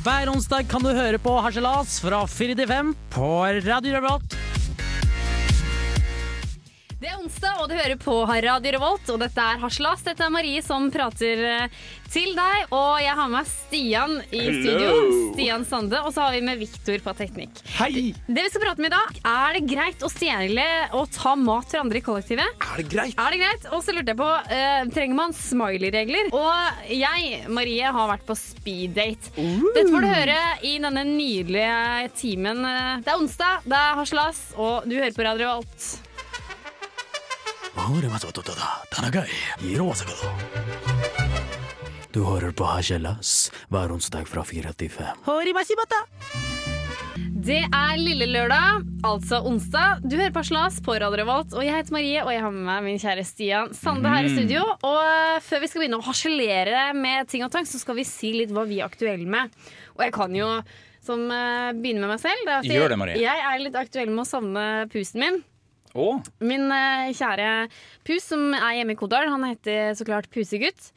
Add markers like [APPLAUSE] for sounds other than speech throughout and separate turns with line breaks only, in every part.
Hver onsdag kan du høre på Harselas fra 4 til 5 på Radio Revolt.
Onsdag, og du hører på Radio Revolt, og dette er Haslas. Dette er Marie som prater eh, til deg, og jeg har med Stian i studio. Stian Sande, og så har vi med Viktor på teknikk.
Hei!
Det vi skal prate om i dag, er det greit å stjele og ta mat fra andre i kollektivet?
Er det greit?
Er det greit? Og så lurte jeg på, uh, trenger man smiley-regler? Og jeg, Marie, har vært på speeddate. Dette får du høre i denne nydelige timen. Eh, Det er onsdag, det er Haslas, og du hører på Radio Revolt.
Du hører på Harselas hver onsdag fra 4 til 5.
Det er lille lørdag, altså onsdag. Du hører på Slas på Radio Revolt, og jeg heter Marie, og jeg har med meg min kjære Stian Sande her i studio. Og eh, før vi skal begynne å harselere med ting og tang, så skal vi si litt hva vi er aktuelle med. Og jeg kan jo som eh, begynne med meg selv. Det er at
Gjør det, Marie.
Jeg er litt aktuell med å savne pusen min.
Å,
Min eh, kjære pus som er hjemme i Kodal, han heter så klart Pusegutt.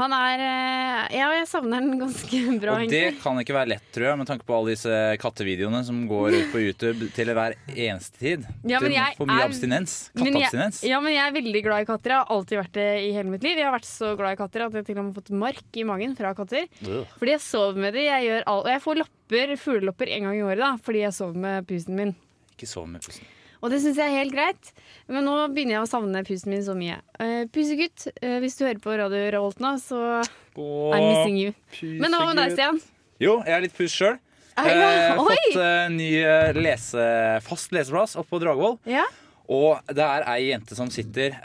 Han er eh, Ja, jeg savner den ganske [LAUGHS] bra,
og det
egentlig.
kan ikke være lett, tror jeg, med tanke på alle disse kattevideoene som går ut på YouTube til hver eneste tid.
Ja, men jeg
får mye
er-
abstinens.
Men jeg,
Katteabstinens.
ja, men jeg er veldig glad i katter. Jeg har alltid vært det i hele mitt liv. Jeg har vært så glad i katter at jeg til og med har fått mark i magen fra katter.
Ugh.
Fordi jeg sover med dem. Jeg, gjør all, og jeg får lopper, fuglelopper en gang i året da, fordi jeg sover med pusen min.
Ikke sov med pusten.
Og det syns jeg er helt greit. Men nå begynner jeg å savne pusen min så mye. Uh, pusegutt, uh, hvis du hører på Radio Revolt nå, så I'm missing you. Men hva med deg, Stian?
Jo, jeg er litt pus sjøl.
Ah, ja.
Eh, fått uh, ny lese, fast leseplass oppe på Dragvoll.
Ja?
Og det er ei jente som sitter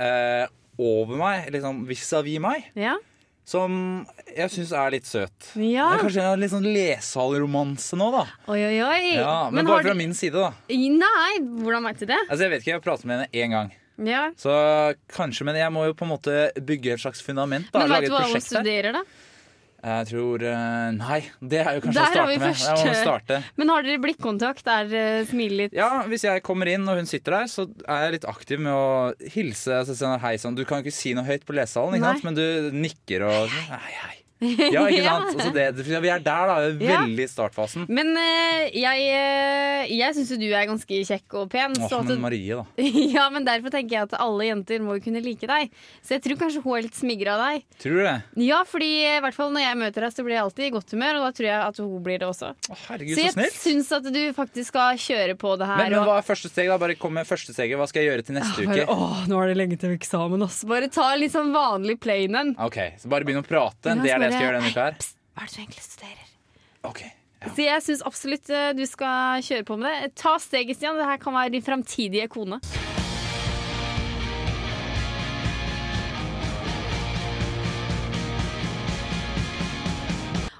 over meg, liksom vis-à-vis meg,
Ja?
Som jeg syns er litt søt.
ja.
Det er kanskje en litt sånn lesalromanse nå, da.
Oi, oi, oi.
Ja, men,
men,
bare fra
du-
min side, da.
Nei, hvordan vet du det?
Altså, Jeg vet ikke, jeg har pratet med henne én gang.
Ja.
Så kanskje, Men jeg må jo på en måte bygge et slags fundament. da
Men
veit
du hva hun studerer, da?
Jeg tror eh, Nei, det er jo kanskje
Der
å starte med. må starte.
Men har dere blikkontakt? Er smilet litt?
Ja, Hvis jeg kommer inn og hun sitter der, så er jeg litt aktiv med å hilse. Altså, sånn, hei, sånn. Du kan jo ikke si noe høyt på sant? men du nikker og sånn. Hei, hei. [LAUGHS] Ja, ikke sant? Altså, det, vi er der, da.
Ja.
Veldig i startfasen.
Men uh, jeg, uh, jeg syns jo du er ganske kjekk og pen.
Åh,
så
men Marie, da. [LAUGHS]
ja, men Derfor tenker jeg at alle jenter må jo kunne like deg. Så jeg tror kanskje hun er litt smigra av deg.
Tror du det?
Ja, fordi i hvert fall når jeg møter deg, så blir jeg alltid i godt humør, og da tror jeg at hun blir det også.
Å, herregud,
Så
så
jeg
snilt.
syns at du faktisk skal kjøre på det her.
Men, men hva er første steg? da? Bare kom med første steget. Hva skal jeg gjøre til neste
bare,
uke?
Åh, nå er det lenge til eksamen, ass. Bare ta litt sånn vanlig plain en.
Ok, Så bare begynn å prate.
Ja,
Det er det jeg skal gjøre denne uka her.
Hva er det du egentlig studerer?
Ok, ja.
Så jeg syns absolutt eh, du skal kjøre på med det. Ta steget, Stian. Det her kan være din framtidige kone.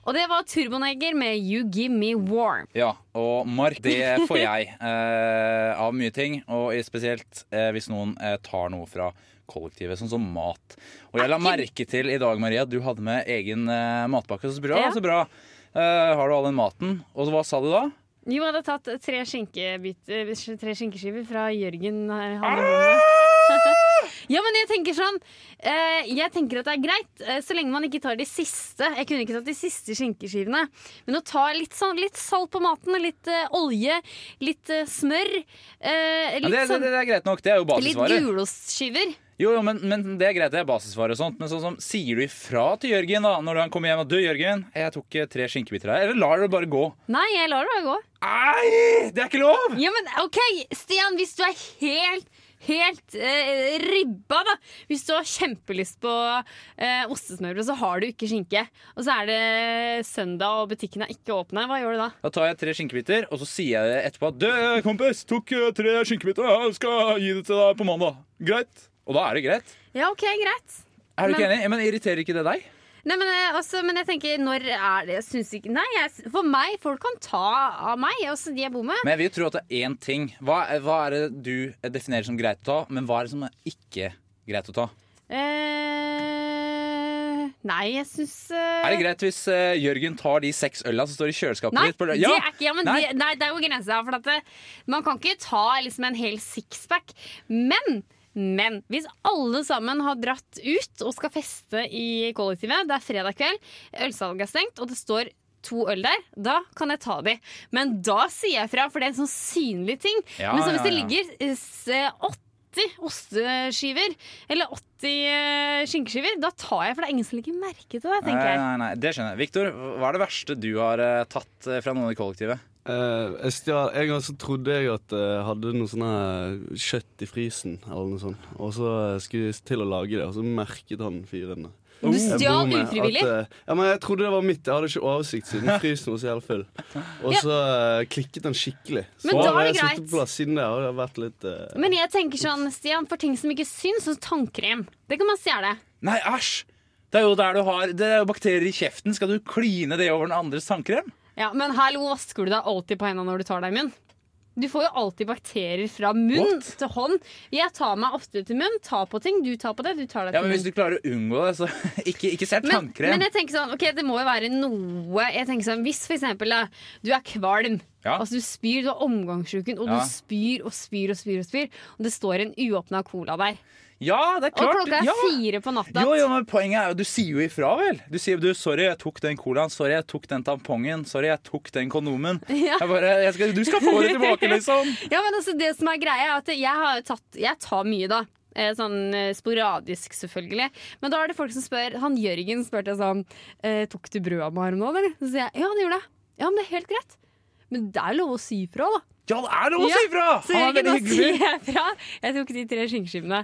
Og det var Turboneger med You Give Me Warm.
Ja, og mark, det får jeg eh, av mye ting. Og spesielt eh, hvis noen eh, tar noe fra kollektivet, sånn som mat. Og jeg la merke til i dag, Maria, at du hadde med egen uh, matpakke. Så bra.
Ja.
så bra. Uh, har du all den maten? Og hva sa du da?
Jo, jeg hadde tatt tre, skinkebiter, tre skinkeskiver fra Jørgen. rommet. [LAUGHS] ja, men jeg tenker sånn eh, Jeg tenker at det er greit, eh, så lenge man ikke tar de siste. Jeg kunne ikke tatt de siste skinkeskivene. Men å ta litt, sånn, litt salt på maten, litt eh, olje, litt eh, smør eh,
Ja,
Litt,
det, det,
sånn,
det er greit nok. Det er jo
litt gulostskiver.
Jo, jo, men, men det er greit, det er basisvarer og sånt. Men sånn som, sier du ifra til Jørgen da når han kommer hjem at du, Jørgen, jeg tok eh, tre skinkebiter her. Eller lar du det bare gå?
Nei, jeg lar det bare gå.
Nei, det er ikke lov!
Ja, men OK, Stian, hvis du er helt Helt eh, ribba, da. Hvis du har kjempelyst på eh, ostesmørbrød, så har du ikke skinke. Og så er det søndag og butikken er ikke åpne. Hva gjør du da?
Da tar jeg tre skinkebiter, og så sier jeg etterpå at Du, kompis, tok eh, tre skinkebiter. Jeg skal gi det til deg på mandag. Greit? Og da er det greit.
Ja, OK, greit.
Er du ikke
Men-
enig? Men irriterer ikke det deg?
Nei, men, eh, altså, men jeg tenker, når er det Jeg syns ikke Nei, jeg, for meg, folk kan ta av meg, også de jeg bor med.
Men jeg vil jo tro at det er én ting. Hva, hva er det du definerer som greit å ta, men hva er det som er ikke greit å ta?
Eh, nei, jeg syns eh,
Er det greit hvis eh, Jørgen tar de seks øla som står i kjøleskapet
Nei,
ditt? på-
det
Ja!
er ikke, ja,
Nei.
Det, nei, det er jo grensa. For at det, man kan ikke ta liksom en hel sixpack. Men, men hvis alle sammen har dratt ut og skal feste i kollektivet, det er fredag kveld, ølsalget er stengt, og det står to øl der, da kan jeg ta de. Men da sier jeg fra, for det er en sånn synlig ting.
Ja,
Men så hvis
ja,
det ligger åtte 80 osteskiver, eller 80 skinkeskiver, skinkskiver, da tar jeg, for det er ingen som legger merke til det, tenker
Nei,
jeg.
nei, nei, det skjønner jeg. Victor, hva er det verste du har eh, tatt eh, fra noen i kollektivet?
Eh, jeg stjal, en gang så trodde jeg at jeg hadde noe sånn kjøtt i frysen, eller noe sånt. Og så eh, skulle jeg til å lage det, og så merket han fyren det.
Du stjal ufrivillig.
at, uh, ja, men jeg trodde det var mitt. Jeg hadde ikke oversikt siden [LAUGHS] frysen var så jævlig full. Og så klikket han skikkelig. Så
Men da er
har
det
jeg sittet
greit.
på plass siden det har vært litt
Men jeg tenker sånn, Stian, for ting som ikke syns, sånn tannkrem, det kan man stjele.
Nei, æsj! Det er jo der du har Det er jo bakterier i kjeften. Skal du kline det over den andres tannkrem?
Ja, men hallo, vasker du deg alltid på hendene når du tar deg i munn? Du får jo alltid bakterier fra munn
What?
til hånd. Jeg tar meg ofte til munn, tar på ting, du tar på det, du tar deg til Ja,
men
munn.
Hvis du klarer å unngå det, så [LAUGHS] ikke, ikke
Men,
tannkrem.
men jeg tenker sånn, ok, det må jo være noe Jeg tenker sånn, Hvis for eksempel da, du er kvalm,
Ja.
altså du spyr, du har omgangssjuken, og
Ja.
du spyr og spyr og spyr, og spyr, og det står en uåpna cola der,
Ja, det er klart.
og klokka er
ja.
fire på natta
Jo, jo, men Poenget er jo du sier jo ifra, vel. Du sier du, 'sorry, jeg tok den colaen', 'sorry, jeg tok den tampongen', 'sorry, jeg tok den kondomen'. [LAUGHS]
Ja.
Jeg bare, jeg skal, du skal få det tilbake, liksom. [LAUGHS]
Ja, men altså det som er greia er at jeg har tatt Jeg tar mye da Eh, Sånn eh, sporadisk selvfølgelig Men da er det folk som spør Han Jørgen spurte sånn eh, Tok du brød av meg her nå, eller? Så sier jeg, ja det gjorde jeg Ja, men det er helt greit Men det er lov å si fra da
Ja, det er lov å si ifra!
Så
Han er
Jørgen,
hyggelig.
sier jeg fra Jeg tok de tre skinkeskivene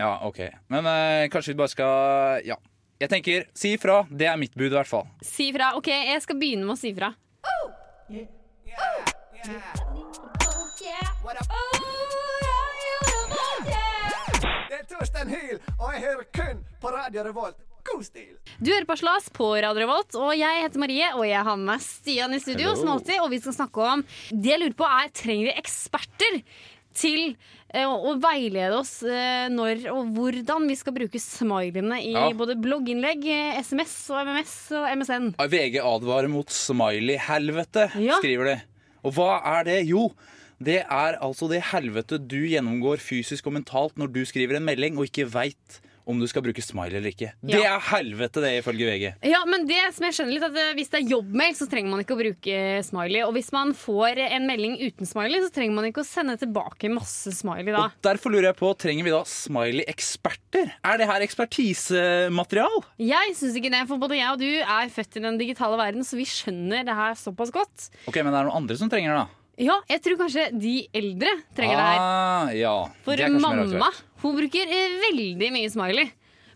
Ja, ok. Men eh, kanskje vi bare skal Ja. Jeg tenker, si ifra. Det er mitt bud, i hvert fall.
Si fra, ok, jeg skal begynne med å si fra
Det er Torstein Hyl, og jeg hører kun på Radio Revolt. God stil!
Du hører på Slas på Radio Revolt, og jeg heter Marie, og jeg har med meg Stian i studio,
Hello.
som alltid, og vi skal snakke om Det jeg lurer på er, trenger vi eksperter til eh, å veilede oss eh, når og hvordan vi skal bruke smileyene i
Ja.
både blogginnlegg, eh, SMS og MMS og MSN.
VG advarer mot smiley-helvete,
Ja.
skriver de. Og hva er det? Jo, det er altså det helvete du gjennomgår fysisk og mentalt når du skriver en melding og ikke veit om du skal bruke smiley eller ikke. Det er helvete, det, ifølge VG.
Ja, men det som jeg skjønner litt at eh, Hvis det er jobbmail, så trenger man ikke å bruke smiley. Og hvis man får en melding uten smiley, så trenger man ikke å sende tilbake masse smiley da.
Og Derfor lurer jeg på, trenger vi da smiley-eksperter? Er det her ekspertisematerial?
Jeg syns ikke det, for både jeg og du er født i den digitale verden, så vi skjønner det her såpass godt.
Ok, Men det er noen andre som trenger det, da.
Ja, jeg tror kanskje de eldre trenger det her.
Ah, ja.
For
Det er kanskje mer
mamma
aktuelt.
hun bruker eh, veldig mye smiley.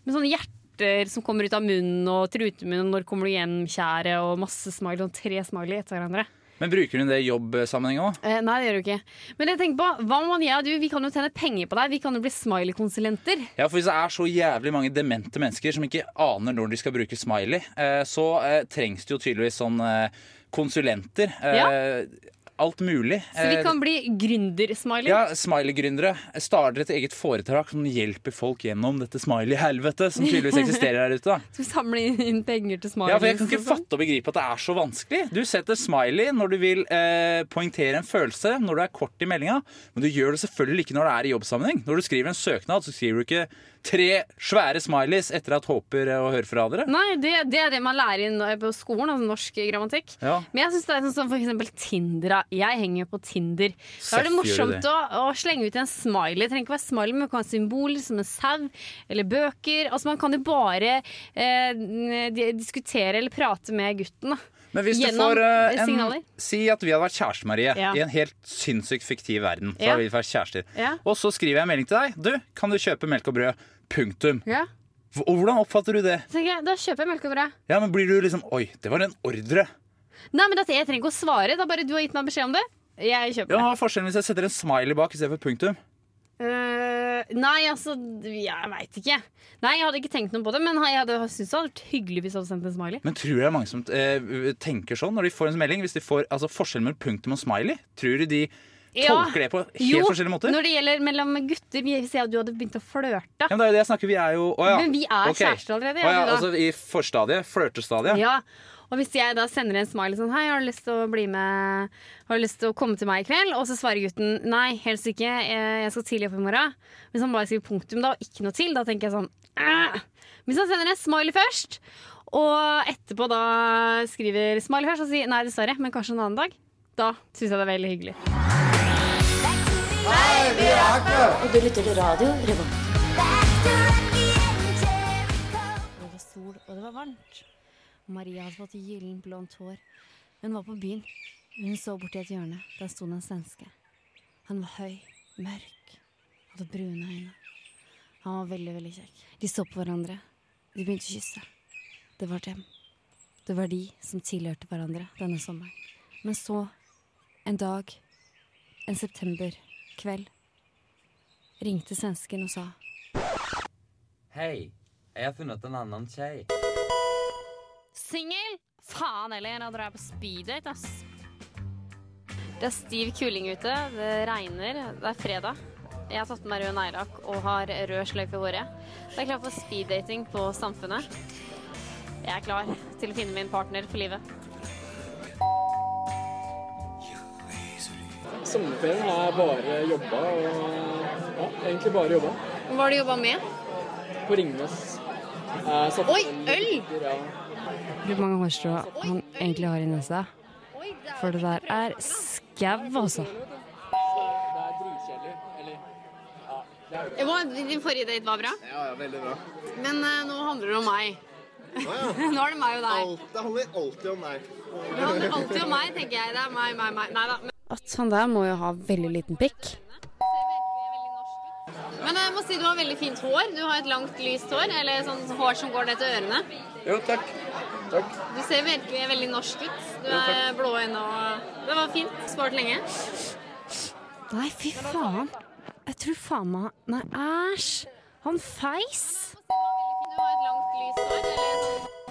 Med sånne hjerter som kommer ut av munnen, og trutemunnen, når kommer du hjem, kjære, og masse smiley. Sånn tre smiley etter hverandre.
Men bruker hun det i jobbsammenheng òg?
Eh, nei, det gjør du ikke. Men jeg tenker på, hva om jeg og du vi kan jo tjene penger på deg? Vi kan jo bli smiley-konsulenter.
Ja, for Hvis det er så jævlig mange demente mennesker som ikke aner når de skal bruke smiley, eh, så eh, trengs det jo tydeligvis sånn eh, konsulenter. Eh, Alt mulig.
Så vi
Eh,
kan bli gründer-smiley.
ja, Smiley-gründere starter et eget foretak som hjelper folk gjennom dette smiley-helvetet som tydeligvis eksisterer der ute. da. [LAUGHS]
Skal vi samle inn penger til smiley?
Ja, for Jeg kan ikke fatte og begripe at det er så vanskelig. Du setter smiley når du vil eh, poengtere en følelse, når du er kort i meldinga, men du gjør det selvfølgelig ikke når det er i jobbsammenheng. Når du skriver en søknad, så skriver du ikke tre svære smileys etter at håper å høre fra dere.
Nei, det, det er det man lærer inn på skolen, altså norsk grammatikk.
Ja.
Men jeg synes det er sånn som for eksempel Tinder. Jeg henger jo på Tinder. Da er det morsomt
det.
å, å slenge ut en smiley. Det trenger ikke være smiley, men det kan være symbol som en sau eller bøker. Altså Man kan jo bare eh, diskutere eller prate med gutten. da.
Men hvis du får eh, en. Si at vi hadde vært kjærester, Marie,
Ja.
i en helt sinnssykt fiktiv verden. Så
Ja.
hadde vi vært kjærester.
Ja.
Og så skriver jeg en melding til deg. Du, kan du kjøpe melk og brød? Punktum.
Ja.
Og hvordan oppfatter du det?
Tenker jeg, Da kjøper jeg melk og brød.
Ja, men Blir du liksom Oi, det var en ordre.
Nei, men dette, Jeg trenger ikke å svare. Det er bare du har gitt meg beskjed om det. Jeg kjøper
Ja, Hva er forskjellen hvis jeg setter en smiley bak istedenfor punktum?
Eh, nei, altså Jeg veit ikke. Nei, Jeg hadde ikke tenkt noe på det, men jeg hadde syntes det hadde vært hyggelig hvis du hadde sendt en smiley.
Men tror du det er mange som eh, tenker sånn når de får en melding? Hvis de får altså, Forskjellen mellom punktum og smiley? Tror du de. Tolker det på helt
Jo,
forskjellige måter?
når det gjelder mellom gutter Hvis jeg at du hadde begynt å flørte
Ja, men det er jo det jeg snakker Vi er jo Å ja.
Men vi er
okay.
kjærester allerede,
Å
ja,
altså i forstadiet? Flørtestadiet?
Ja, og hvis jeg da sender en smiley sånn Hei, har du lyst til å bli med Har du lyst til å komme til meg i kveld? Og så svarer gutten Nei, helst ikke, jeg jeg skal tidlig opp i morgen Hvis han bare skriver punktum da, og ikke noe til Da tenker jeg sånn! Hvis han sender en smiley først og etterpå da skriver smiley først og sier nei, dessverre, men kanskje en annen dag, da syns jeg det er veldig hyggelig.
Og du lytter til radio Revolt. Det var sol, og det var varmt. Maria hadde fått gyllent blondt hår. Hun var på byen. Hun så borti et hjørne. Der sto en svenske. Han var høy, mørk, hadde brune øyne. Han var veldig, veldig kjekk. De så på hverandre. De begynte å kysse. Det var dem. Det var de som tilhørte hverandre denne sommeren. Men så, en dag, en septemberkveld, ringte svensken og sa
Hei, jeg har funnet en annen kjei.
Singel? Faen heller, nå drar jeg på speeddate, ass. Det er stiv kuling ute, det regner, det er fredag. Jeg har tatt på meg rød neglelakk og har rød sløyfe i håret. Det er klart for speeddating på Samfunnet. Jeg er klar til å finne min partner for livet.
Sommerferien har jeg bare jobba og ja, egentlig bare jobba.
Hva har du jobba med?
På Ringnes.
Oi, øl!
Ja.
Hvor mange hårstrå han egentlig har i nesa. For det der er skau, altså.
Det er dritkjedelig. Eller ja, er
din forrige date var bra,
Ja, ja, veldig bra.
men uh, nå handler det om meg.
Ja, ja. [LAUGHS]
nå er det meg og deg.
Alt, det handler alltid om meg.
Det handler alltid om meg, tenker jeg. Det er meg, meg, meg. Nei da.
At han der må jo ha veldig liten pikk.
Men jeg må si du har veldig fint hår. Du har et langt, lyst hår. Eller sånn hår som går ned til ørene.
Jo, takk. Takk.
Du ser virkelig veldig norsk ut. Du er blå øyne og Det var fint. Spart lenge.
Nei, fy faen. Jeg tror faen meg Nei, æsj. Han feis.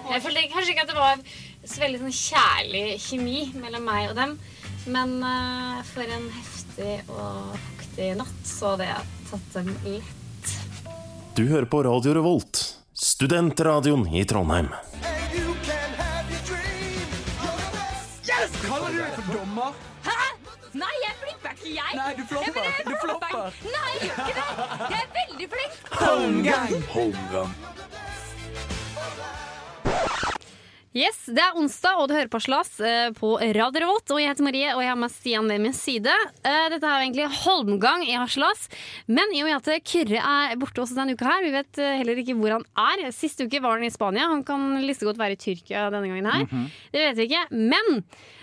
Jeg følte kanskje ikke at det var så veldig sånn kjærlig kjemi mellom meg og dem. Men uh, for en heftig og fuktig natt så hadde jeg tatt dem lett.
Du hører på Radio Revolt, studentradioen i Trondheim.
Yes!
Kaller du deg for dommer? Hæ?
Nei, jeg flipper ikke, jeg.
Nei, du flopper. Du flopper.
Nei, jeg gjør ikke det. Jeg er veldig flink.
Homegang.
Yes, Det er onsdag, og du hører på Slas eh, på Radio Revolt. Og jeg heter Marie, og jeg har med Stian ved min side. Eh, dette er jo egentlig Holmgang i Haslas. Men i og med at Kyrre er borte også denne uka her, vi vet eh, heller ikke hvor han er. Sist uke var han i Spania. Han kan like godt være i Tyrkia denne gangen her. Det vet vi ikke. Men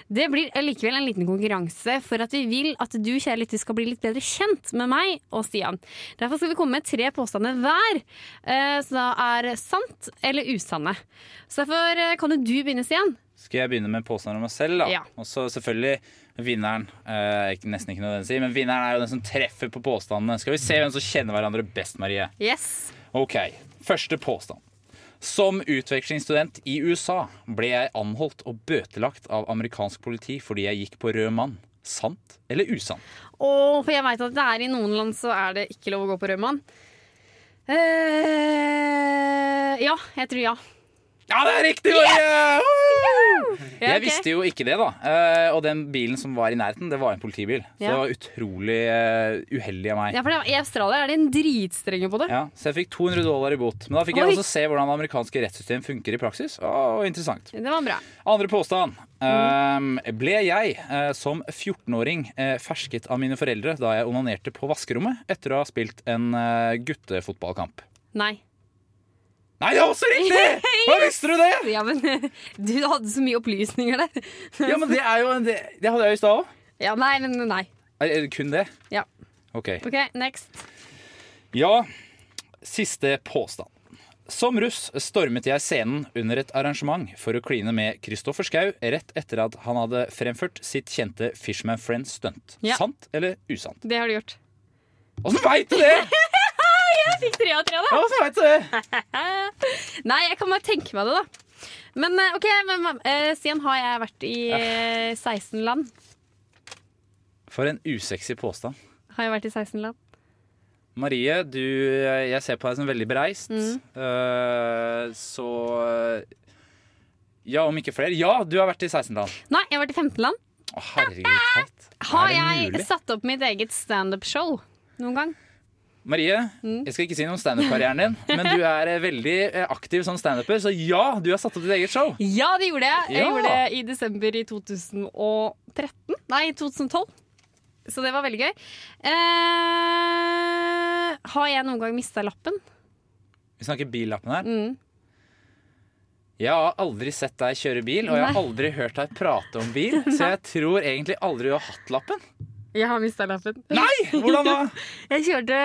det blir likevel en liten konkurranse for at vi vil at du kjære lytter skal bli litt bedre kjent med meg og Stian. Derfor skal vi komme med tre påstander hver, eh, som er sant eller usanne. Så derfor eh, kan jo du begynne, Stian.
Skal jeg begynne med påstander om meg selv, da?
Ja.
Og så selvfølgelig vinneren. Eh, nesten ikke noe å si, men vinneren er jo den som treffer på påstandene. Skal vi se hvem som kjenner hverandre best, Marie?
Yes.
Ok, første påstand. Som utvekslingsstudent i USA ble jeg anholdt og bøtelagt av amerikansk politi fordi jeg gikk på rød mann. Sant eller usant?
Å, for jeg veit at det er i noen land så er det ikke lov å gå på rødmann. Uh, ja, jeg tror ja.
Ja, det er riktig, Marie! Woo!
Ja,
Jeg visste jo ikke det, da. Eh, og den bilen som var i nærheten, det var en politibil. Så det var utrolig eh, uheldig av meg.
Ja, for I Australia er de dritstrenge på det.
Ja, så jeg fikk 200 dollar i bot. Men da fikk jeg
Oi.
også se hvordan det amerikanske rettssystem funker i praksis. Og interessant.
Det var bra.
Andre påstand. Um, ble jeg eh, som 14-åring eh, fersket av mine foreldre da jeg onanerte på vaskerommet etter å ha spilt en guttefotballkamp?
Nei.
Nei, det er også riktig! [LAUGHS] Hva visste du det?
Ja, men du hadde så mye opplysninger der. [LAUGHS]
Ja, men Det er jo en- det, det hadde jeg i stad òg.
Ja, nei, men nei.
Er er det kun det?
Ja.
Ok.
OK, next.
Ja, siste påstand. Som russ stormet jeg scenen under et arrangement for å kline med Kristoffer Schou rett etter at han hadde fremført sitt kjente Fishman Friends-stunt.
Ja.
Sant eller usant?
Det har du gjort.
Åssen veit du det?! [LAUGHS]
Jeg fikk tre av tre, da.
Ja, vet du?
Nei, jeg kan bare tenke meg det, da. Men eh, OK, men, uh, Stian, har jeg vært i uh, 16 land?
For en usexy påstand.
Har jeg vært i 16 land?
Marie, du, jeg ser på deg som veldig bereist.
Mm.
Uh, så Ja, om ikke flere. Ja, du har vært i 16 land.
Nei, jeg har vært i 15 land.
Å, herregud, [LAUGHS] teit.
Har jeg
mulig?
satt opp mitt eget standup-show noen gang?
Marie, jeg skal ikke si noe om standup-karrieren din, men du er eh, veldig eh, aktiv som standuper, så ja, du har satt opp ditt eget show.
Ja, det gjorde jeg. Jeg
Ja.
gjorde det i desember i 2013. Nei, 2012. Så det var veldig gøy. Eh, har jeg noen gang mista lappen?
Vi snakker billappen her.
Mm.
Jeg har aldri sett deg kjøre bil, og jeg har aldri hørt deg prate om bil, så jeg [LAUGHS] tror egentlig aldri du har hatt lappen.
Jeg har mista lappen.
Nei! Hvordan da? [LAUGHS]
Jeg kjørte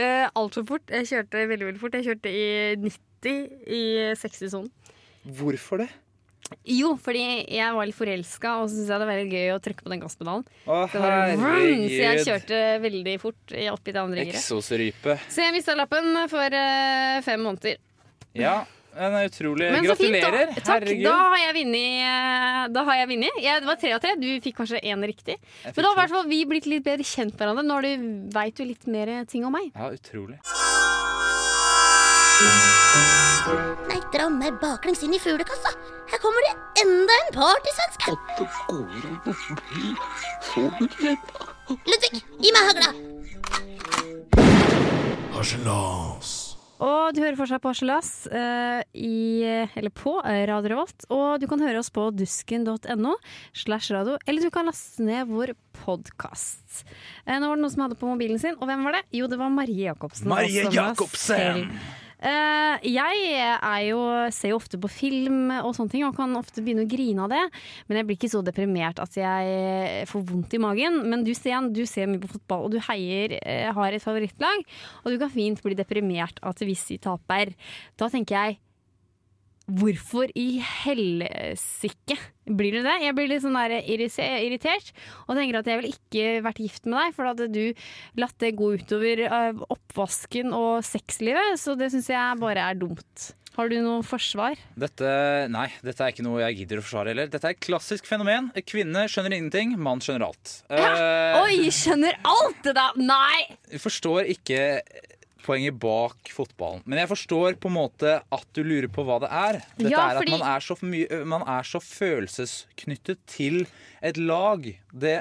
uh, altfor fort. Jeg kjørte veldig veldig fort. Jeg kjørte i 90 i 60-sonen.
Hvorfor det?
Jo, fordi jeg var litt forelska, og så syntes det var veldig gøy å trykke på den gasspedalen.
Å,
Så, så jeg kjørte veldig fort i- oppi det andre giret. Så jeg mista lappen for uh, fem måneder.
Ja, er utrolig.
Men så fint, da.
Gratulerer.
Takk.
Herregud.
Da har jeg vunnet. eh, Da har jeg vunnet. Jeg, det var tre av tre. Du fikk kanskje én riktig. Men da har i hvert fall vi blitt litt bedre kjent med hverandre. Nå veit du- litt mer ting om meg.
Ja, utrolig.
Nei, dra meg baklengs inn i fuglekassa. Her kommer det enda en partysvenske. Ludvig, gi meg hagla.
Og du hører fortsatt på Harselas eh, eller på eh, Radio Revolt. Og du kan høre oss på dusken.no slash radio, eller du kan laste ned vår podkast. Eh, nå var det noen som hadde på mobilen sin, og hvem var det? Jo, det var Marie Jacobsen.
Marie Jacobsen!
Eh, jeg jo, ser jo ofte på film og sånne ting og kan ofte begynne å grine av det. Men jeg blir ikke så deprimert at jeg får vondt i magen. Men du, Stian, du ser mye på fotball, og du heier, uh, har et favorittlag. Og du kan fint bli deprimert av at de taper. Da tenker jeg Hvorfor i helsike blir du det? Jeg blir litt sånn irritert og tenker at jeg ville ikke vært gift med deg, for da hadde du latt det gå utover eh, oppvasken og sexlivet. Så det syns jeg bare er dumt. Har du noe forsvar?
Dette, nei, dette er ikke noe jeg gidder å forsvare heller. Dette er et klassisk fenomen. Kvinne skjønner ingenting, mann skjønner alt. Eh,
Oi, skjønner alt det da! Nei!
Forstår ikke poenget bak fotballen. Men jeg forstår på en måte at du lurer på hva det er. Dette
Ja,
er at man er, så mye, man er så følelsesknyttet til et lag. Det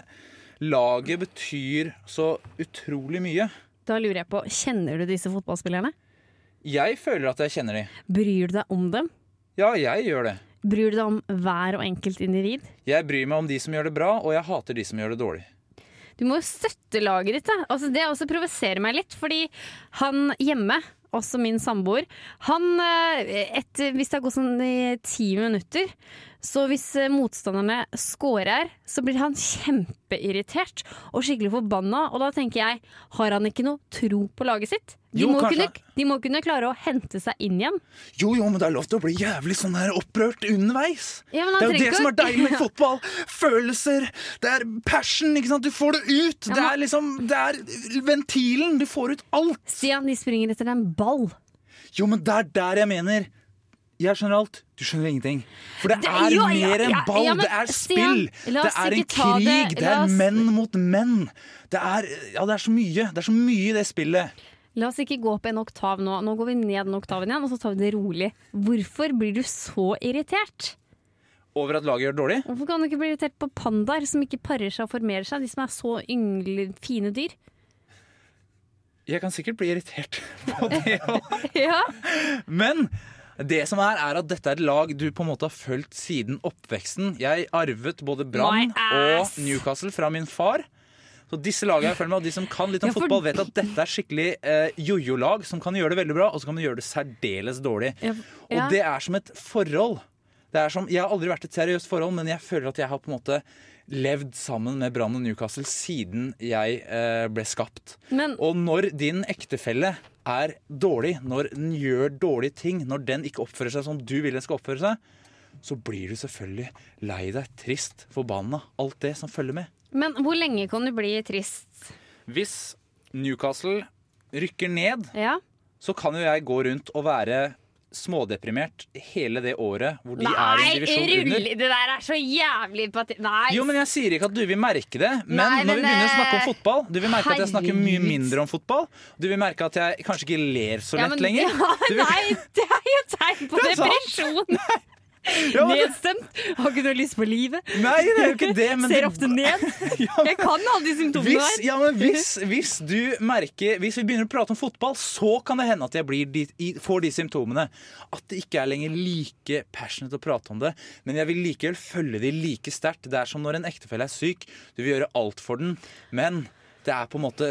laget betyr så utrolig mye.
Da lurer jeg på, kjenner du disse fotballspillerne?
Jeg føler at jeg kjenner dem.
Bryr du deg om dem?
Ja, jeg gjør det.
Bryr du deg om hver og enkelt individ?
Jeg bryr meg om de som gjør det bra, og jeg hater de som gjør det dårlig.
Du må jo støtte laget ditt. Da. Altså, det også provoserer meg litt, fordi han hjemme, også min samboer, han et, Hvis det har gått sånn i ti minutter, så hvis eh, motstanderne scorer, så blir han kjempeirritert og skikkelig forbanna. Og da tenker jeg, har han ikke noe tro på laget sitt? De,
Jo,
må, kunne, de må kunne klare å hente seg inn igjen.
Jo, jo, men det er lov til å bli jævlig sånn her opprørt underveis.
Ja, men han
det er jo det som er deilig med [LAUGHS] fotball. Følelser. Det er passion. ikke sant? Du får det ut.
Ja,
Det er liksom, det er ventilen. Du får ut alt.
Stian, de springer etter en ball.
Jo, men det er der jeg mener. Jeg skjønner alt. Du skjønner ingenting. For det
Det-
er
jo,
mer enn
ja,
ball.
ja, men
det er spill.
Stian,
Det er en krig! det-.
Det
er
oss-
menn mot menn. Det er, ja, det er så mye. Det er så mye i det spillet.
La oss ikke gå opp en oktav nå. Nå går vi ned den oktaven igjen, og så tar vi det rolig. Hvorfor blir du så irritert?
Over at laget gjør det dårlig?
Hvorfor kan du ikke bli irritert på pandaer som ikke parer seg og formerer seg? De som er så yngle, fine dyr.
Jeg kan sikkert bli irritert på det òg. [LAUGHS]
Ja.
Men det som er, er at dette er et lag du på en måte har fulgt siden oppveksten. Jeg arvet både Brann og. Newcastle fra min far. Så disse lagene jeg følger med, og De som kan litt om
Ja, for-
fotball, vet at dette er skikkelig eh, jojo-lag som kan gjøre det veldig bra, og så kan de gjøre det særdeles dårlig.
Ja,
Og det er som et forhold. Det er som, jeg har aldri vært i et seriøst forhold, men jeg føler at jeg har på en måte levd sammen med Brann og Newcastle siden jeg eh, ble skapt.
Men
Og når din ektefelle er dårlig, når den gjør dårlige ting, når den ikke oppfører seg som du vil den skal oppføre seg, så blir du selvfølgelig lei deg, trist, forbanna. Alt det som følger med.
Men hvor lenge kan du bli trist?
Hvis Newcastle rykker ned,
Ja.
så kan jo jeg gå rundt og være smådeprimert hele det året hvor de er i
Nei,
en divisjon
rull!
under.
Det der er så jævlig pati... Nei.
Jo, men Jeg sier ikke at du vil merke det, men
Nei,
når vi begynner å snakke
eh,
om fotball Du vil merke at jeg snakker mye mindre om fotball. Du vil merke at jeg kanskje ikke ler så
Ja,
lett
men-
lenger. [LAUGHS]
Ja,
vil-
nei, det er jo tegn på depresjon!
Ja,
Nedstemt. Har ikke noe lyst på livet.
Nei, det er jo ikke det. Men
Ser
det-
ofte ned. [LAUGHS] Jeg kan alle de symptomene
Hvis,
der.
ja, men hvis, hvis du merker Hvis vi begynner å prate om fotball, så kan det hende at jeg blir de, får de symptomene. At det ikke er lenger like passionate å prate om det. Men jeg vil likevel følge de like sterkt. Det er som når en ektefelle er syk. Du vil gjøre alt for den, men det er på en måte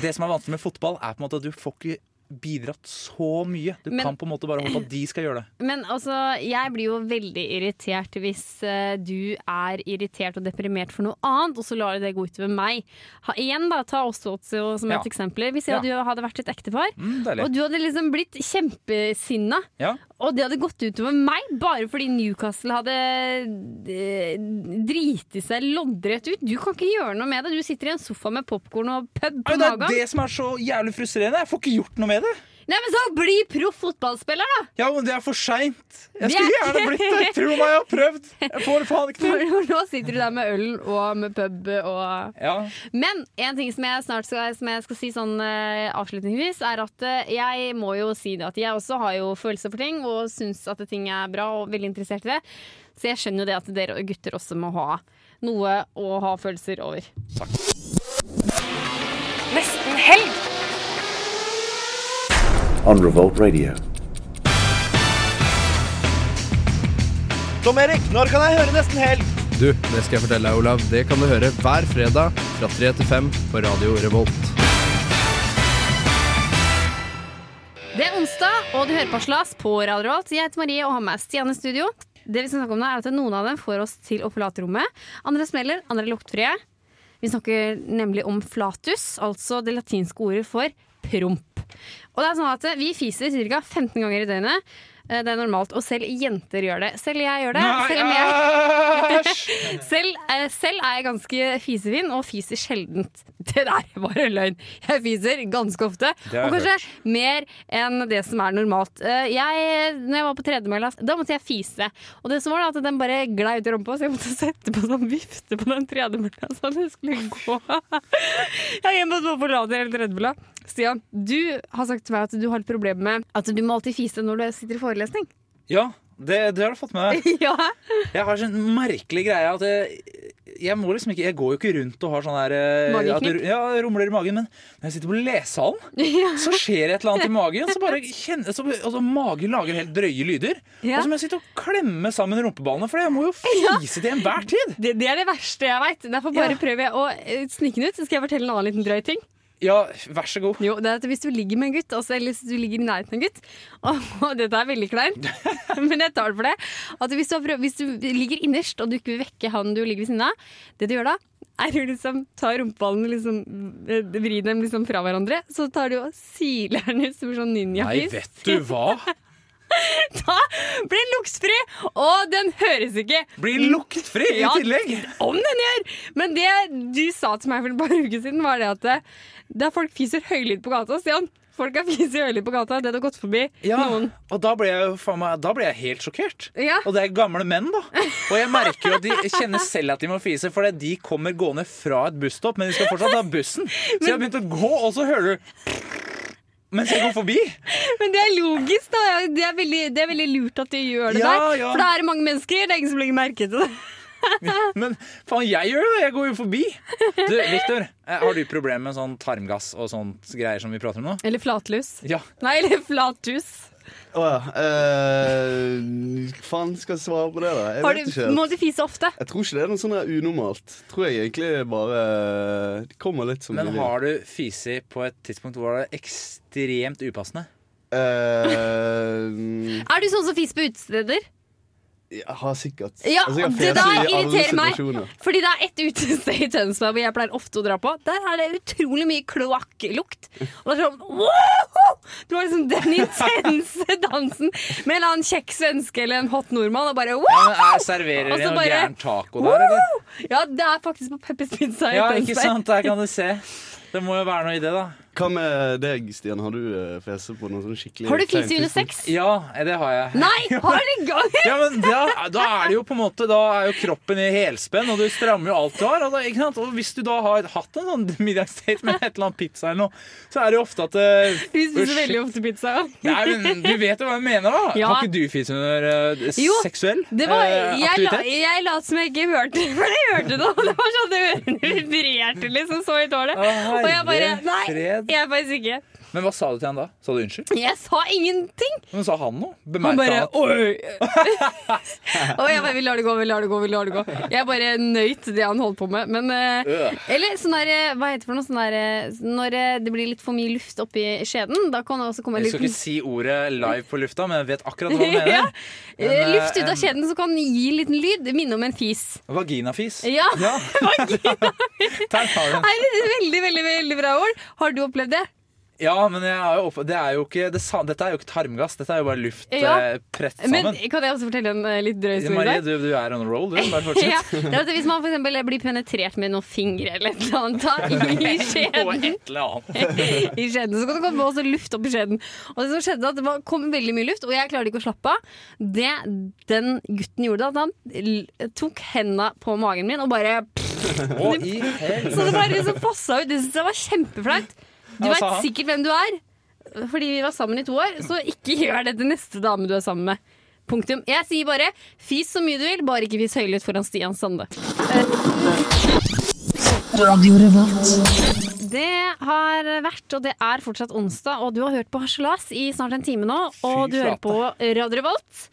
Det som er vanskelig med fotball, er på en måte at du får ikke bidratt så mye. Du
Men-
kan på en måte bare håpe at de skal gjøre det. [CLEARS THROAT]
Men altså, jeg blir jo veldig irritert hvis uh, du er irritert og deprimert for noe annet, og så lar du det gå utover meg. Ha, igjen da, Ta oss også som
Ja.
et eksempel. Hvis jeg
Ja.
hadde, hadde vært et ektepar,
Mm,
og du hadde liksom blitt kjempesinna,
Ja.
Og det hadde gått utover meg bare fordi Newcastle hadde eh, driti seg loddrett ut. Du kan ikke gjøre noe med det. Du sitter i en sofa med popkorn og pub på
magen. det er det som er så jævlig frustrerende. Jeg får ikke gjort noe med det.
Nei, men så bli proff fotballspiller, da!
Ja, men det er for seint. Jeg skulle
er-
gjerne blitt det. Tro meg, jeg har prøvd. Jeg får faen ikke til. [LAUGHS]
Nå sitter du der med øl og med pub og
Ja.
Men en ting som jeg snart skal, som jeg skal si sånn uh, avslutningsvis, er at uh, jeg må jo si det at jeg også har jo følelser for ting og syns at ting er bra og veldig interessert i det. Så jeg skjønner jo det at dere gutter også må ha noe å ha følelser over. Takk.
Nesten helg.
On Revolt Radio.
Tom Erik, når kan jeg høre Nesten Helg?
Du, det skal jeg fortelle deg, Olav. Det kan du høre hver fredag fra 3 til 5 på Radio Revolt.
Det er onsdag, og du hører på Slas på Radio Revolt. Jeg heter Marie og har med Stian i studio. Det vi skal snakke om nå er at Noen av dem får oss til å forlate rommet. Andre smeller, andre er luktfrie. Vi snakker nemlig om flatus, altså det latinske ordet for promp. Og det er sånn at Vi fiser ca. 15 ganger i døgnet. Eh, Det er normalt, og selv jenter gjør det. Selv jeg gjør det. Selv, jeg, [LAUGHS] selv, eh, selv er jeg ganske fisefin, og fiser sjeldent. [LAUGHS] Det der er bare løgn. Jeg fiser ganske ofte, og
kanskje
kanskje mer enn det som er normalt. Eh, Jeg, når jeg var på tredemølla, da måtte jeg fise. Og det som var da, at den bare glei ut i rumpa, så jeg måtte [LAUGHS] sette på sånn vifte på den tredemølla så det skulle gå. Jeg er på forlater hele tredemølla. Stian, du har sagt til meg at du har et problem med at du må alltid fise når du sitter i forelesning.
Ja, det, det har du fått med deg. [LAUGHS]
ja.
Jeg har sånn merkelig greie at jeg, jeg må liksom ikke Jeg går jo ikke rundt og har sånn der eh,
Mageknip?
Ja, rumler i magen, men når jeg sitter på lesesalen, [LAUGHS] så skjer det et eller annet i magen. Så bare kjenner, så, altså, Magen lager helt drøye lyder.
Ja.
Og så må jeg sitte og klemme sammen rumpeballene, for jeg må jo [LAUGHS] fise til enhver tid.
Det, det er det verste jeg veit. Derfor bare
Ja.
prøver jeg å eh, snike den ut. Så skal jeg fortelle en annen liten drøy ting.
Ja, vær så god.
Jo, det er at Hvis du ligger med en gutt, altså, eller hvis du ligger i nærheten av en gutt og, [LAUGHS] og dette er veldig kleint, [LAUGHS] men jeg tar det for det. At hvis du, har prøv, hvis du ligger innerst og du ikke vil vekke han du ligger ved siden av, det du gjør da, er å liksom ta rumpeballene liksom, eh, vri dem liksom fra hverandre. Så tar du og siler den ut som sånn
Nei, vet du hva? [LAUGHS]
Da blir den luktfri, og den høres ikke.
Blir luktfri i tillegg? Ja.
Om den gjør! Men det du sa til meg for et par uker siden, var det at der folk fiser høylytt på gata, Stian Folk har fist høylytt på gata, det har gått forbi
Ja,
noen.
og da ble jeg, meg, da ble jeg helt sjokkert.
Ja.
Og det er gamle menn, da. Og jeg merker jo at de kjenner selv at de må fise, for de kommer gående fra et busstopp, men de skal fortsatt ha bussen. Så jeg har begynt å gå, og så hører du mens jeg går forbi.
Men det er logisk, da. Det er veldig, det er veldig lurt at de gjør det
Ja,
der.
ja.
For da er det mange mennesker, det er ingen som legger merke til det. [LAUGHS]
Men faen, jeg gjør det! Jeg går jo forbi. Du, Victor, eh, har du problemer med sånn tarmgass og sånt greier som vi prater om nå?
Eller flatlus.
Ja.
Nei, eller flatus.
Å ja. Eh, faen skal jeg svare på det, da? Jeg
Har
vet ikke helt.
må du fise ofte?
Jeg tror ikke det er noe sånn der unormalt. Tror jeg egentlig bare Det kommer litt som
Men
det vil.
har du fisi på et tidspunkt hvor det er ekstremt upassende?
Eh, [LAUGHS]
Er du sånn som fiser på utesteder?
Jeg har sikkert
Ja,
Altså, har
det der irriterer meg. Fordi det er et utested i Tønsberg hvor jeg pleier ofte å dra på. Der er det utrolig mye kloakklukt. Og det er sånn wow! Du har liksom den intense [LAUGHS] dansen med en eller annen kjekk svenske eller en hot nordmann og bare wow!
Ja, er, serverer de
så
noe gæren taco der, eller?
Ja, det er faktisk på Peppers Pizza i
Ja, ikke sant? Der kan du se. Det må jo være noe i det, da.
Hva med deg, Stian? Har du eh, fese på noe sånn skikkelig
Har du fise under sex?
Ja, det har jeg.
Nei, [LAUGHS] har du gang?
Ja, men da, da er det jo på en måte Da er jo kroppen i helspenn, og du strammer jo alt du har. Og, da, ikke sant? og hvis du da har hatt en sånn [LAUGHS] middagsdate med et eller annet pizza eller noe, så er det jo ofte at uh, [LAUGHS]
Vi spiser veldig ofte pizza.
Nei, men Du vet jo hva jeg mener, da?
Ja.
Har ikke du fise under uh,
Jo,
seksuell
Det var,
eh,
jeg, la,
aktivitet?
jeg lot som jeg ikke hørte, for jeg hørte det. Det var sånn det ørene vibrerte liksom så i det. Og jeg bare Nei,
fred.
jeg faktisk ikke.
Men hva sa du til han da? Sa du unnskyld?
Jeg sa ingenting.
Men sa han noe? Bemerka
bare
han
Oi! [LAUGHS] Og jeg bare Vi lar det gå, vi lar det gå. vi lar det gå Jeg bare nøyt det han holdt på med. Men eh,
Øh.
Eller sånn der eh, Hva heter det for noe sånn der eh, Når det blir litt for mye luft oppi skjeden, da kan det også komme litt
Jeg skal ikke si ordet live på lufta, men jeg vet akkurat hva du [LAUGHS] mener.
ja.
Men,
Luft ut av skjeden som kan gi en liten lyd. Minne om en fis.
Vaginafis.
Ja, [LAUGHS]
Der har du den.
Veldig, veldig, veldig bra ord? Har du opplevd det?
Ja, men jo opp... det er jo ikke det sa... dette er jo ikke tarmgass. Dette er jo bare luft
Ja.
eh, sammen.
Men kan jeg også fortelle en eh, litt drøy historie?
Marie, du, du er on a roll, du. Bare fortsett. [LAUGHS]
ja, det er Hvis man eksempel blir penetrert med noen fingre eller et eller annet da, i [LAUGHS] skjeden, [LAUGHS] i skjeden, så kan det komme også luft opp i skjeden. Og det som skjedde at det kom veldig mye luft, og jeg klarte ikke å slappe av. Det den gutten gjorde, da, at han tok henda på magen min og bare. Så det bare liksom fossa ut. Det syntes jeg var kjempeflaut. Du veit sikkert hvem du er, fordi vi var sammen i to år, så ikke gjør det til neste dame du er sammen med. Punktum. Jeg sier bare fis så mye du vil, bare ikke fis høylytt foran Stian Sande. Det har vært, og det er fortsatt onsdag, og du har hørt på Harselas i snart en time nå. Og du hører på Radio Revolt.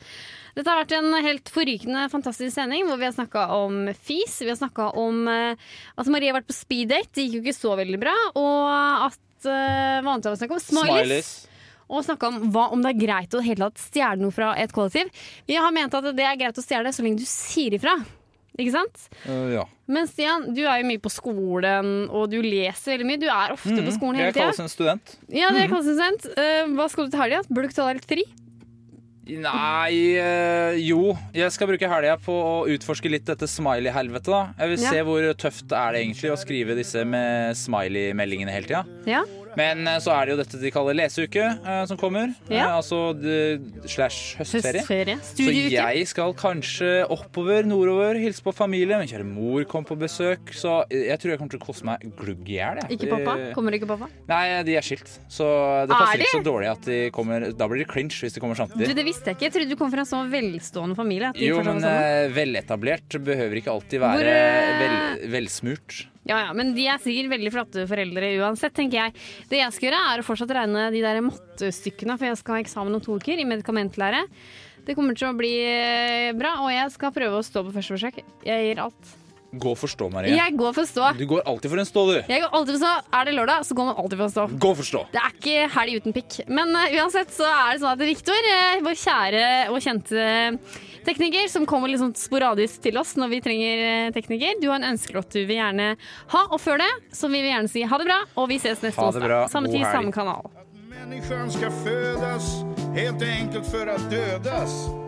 Dette har vært en helt forrykende fantastisk sending hvor vi har snakka om fis. Vi har snakka om eh, at Marie har vært på speeddate, det gikk jo ikke så veldig bra. Og at eh, uh, vanlig å snakke om? Smileys.
Smileys.
Og snakke om hva, om det er greit å hele tatt stjele noe fra et kollektiv. Vi har ment at det er greit å stjele så lenge du sier ifra. Ikke sant?
Uh, ja.
Men Stian, du er jo mye på skolen, og du leser veldig mye. Du er ofte på skolen hele
tida. Jeg kalles en student.
Ja, det kalles en student. Uh, hva skal du til helga? Bør du ikke ta deg litt fri?
Nei øh, Jo, jeg skal bruke helga på å utforske litt dette smiley-helvetet. da Jeg vil
Ja.
se hvor tøft er det egentlig å skrive disse med smiley-meldingene hele tida.
Ja.
Men eh, så er det jo dette de kaller leseuke eh, som kommer.
Ja.
Eh, altså slash høstferie.
Høstferie.
Så jeg skal kanskje oppover, nordover, hilse på familie. Min kjære mor kom på besøk. Så jeg tror jeg kommer til å koste meg glugg i hjel.
Ikke pappa? Kommer ikke pappa?
Nei, de er skilt. Så det
Er
passer ikke så dårlig at de kommer Da blir det cringe hvis de kommer samtidig.
Du, det visste jeg ikke. Jeg trodde du kom fra en sånn velstående familie.
Jo, men veletablert behøver ikke alltid
Hvor,
være
eh,
vel, velsmurt.
Ja, ja, men de er sikkert veldig flotte foreldre uansett, tenker jeg. Det jeg skal gjøre, er å fortsatt regne de der mattestykkene, for jeg skal ha eksamen om to uker i medikamentlære. Det kommer til å bli eh, bra, og jeg skal prøve å stå på første forsøk. Jeg gir alt.
Gå og forstå, Marie.
Jeg går for stå.
Du går alltid for en stå, du.
Jeg går alltid for stå. Er det lørdag, så går man alltid for å stå.
Gå og forstå.
Det er ikke helg uten pikk. Men uh, uansett så er det sånn at Viktor, uh, vår kjære og kjente tekniker, som kommer litt sånn sporadisk til oss når vi trenger eh, tekniker, du har en ønskelåt du vil gjerne ha. Og før det så vil vi gjerne si ha det bra, og vi ses neste onsdag. Samme tid, samme kanal.
At menneskene skal fødes, helt enkelt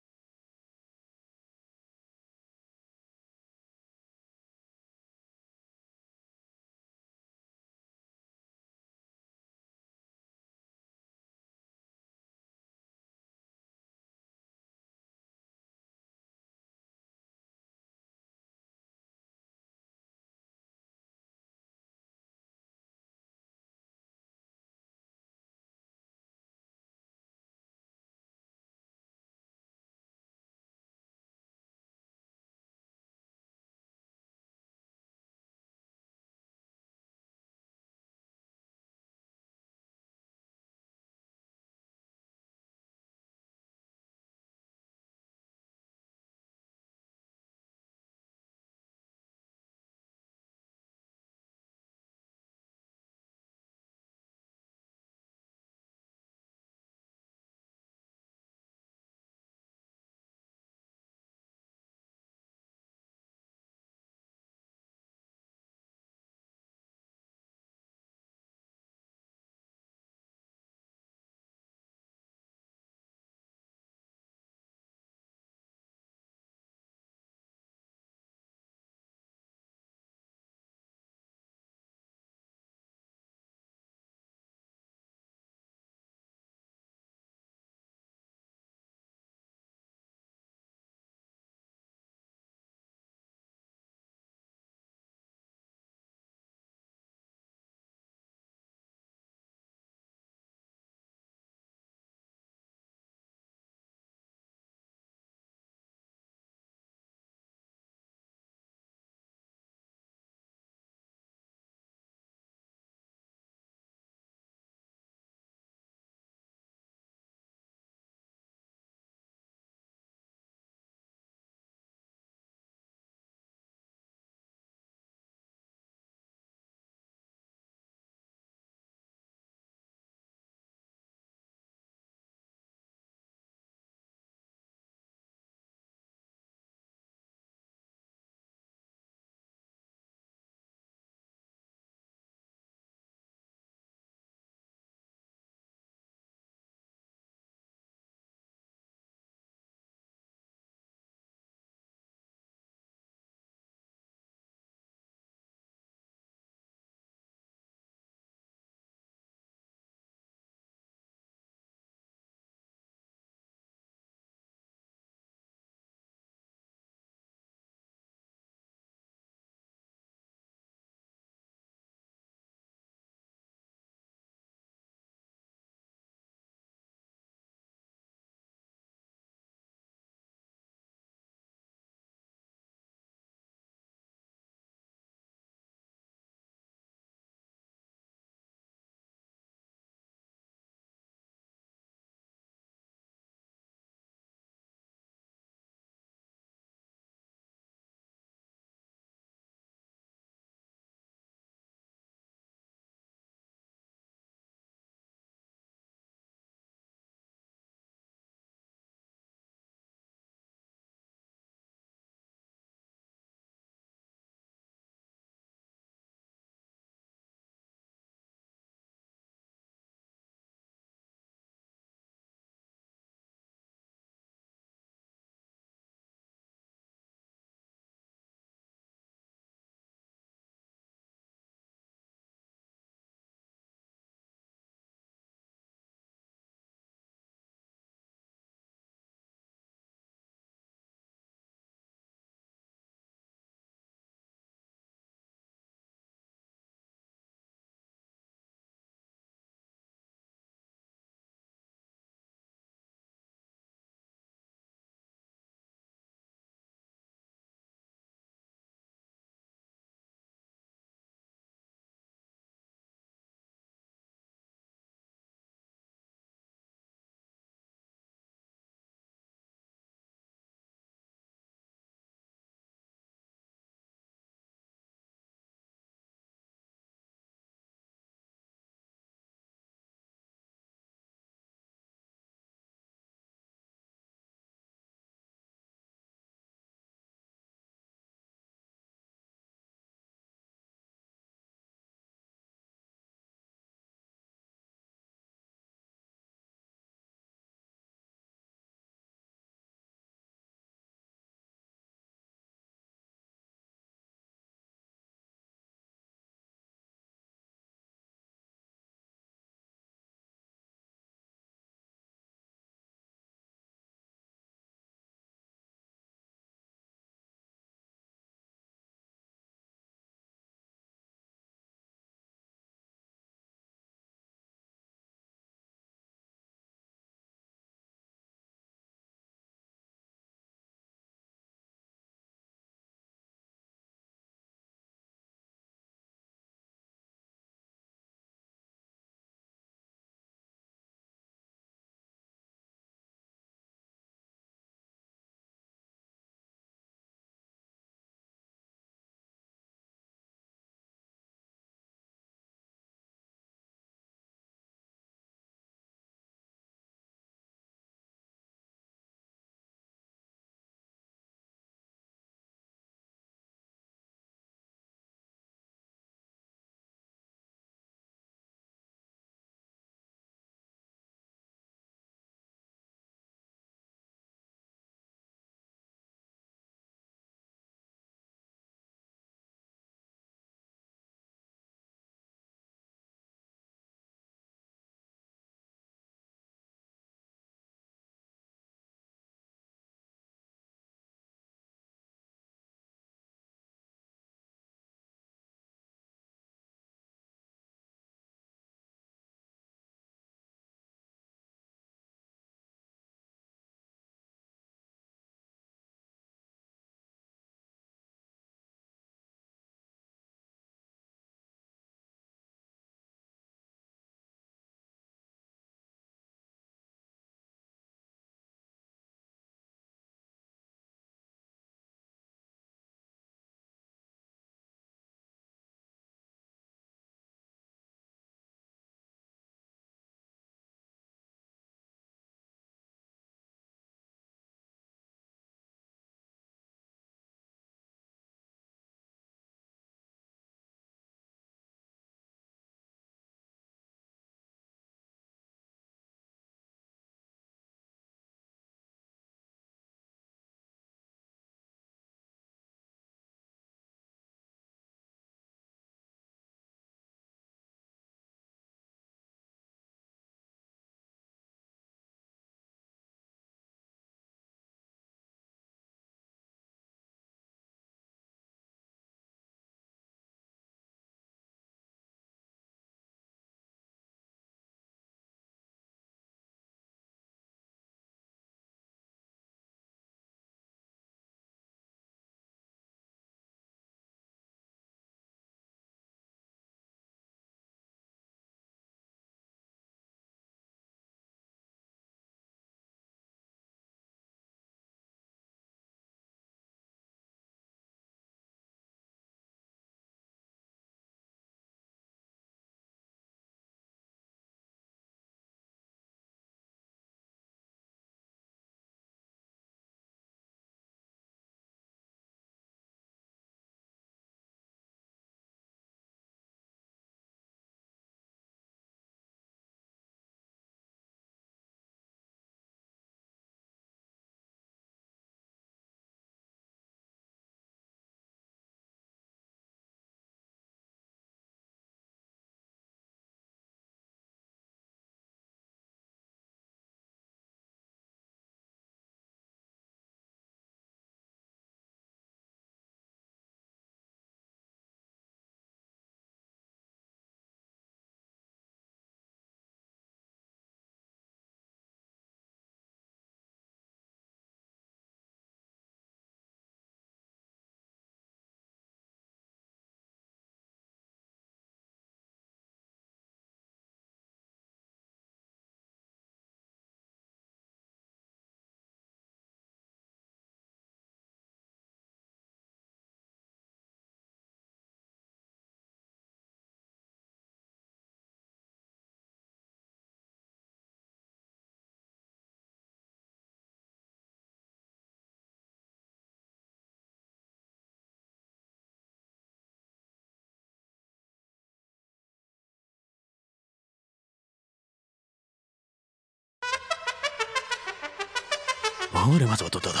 för att dödas.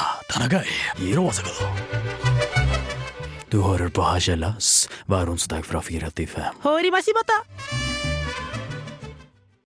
Du hører på Harselas hver onsdag fra fire til fem.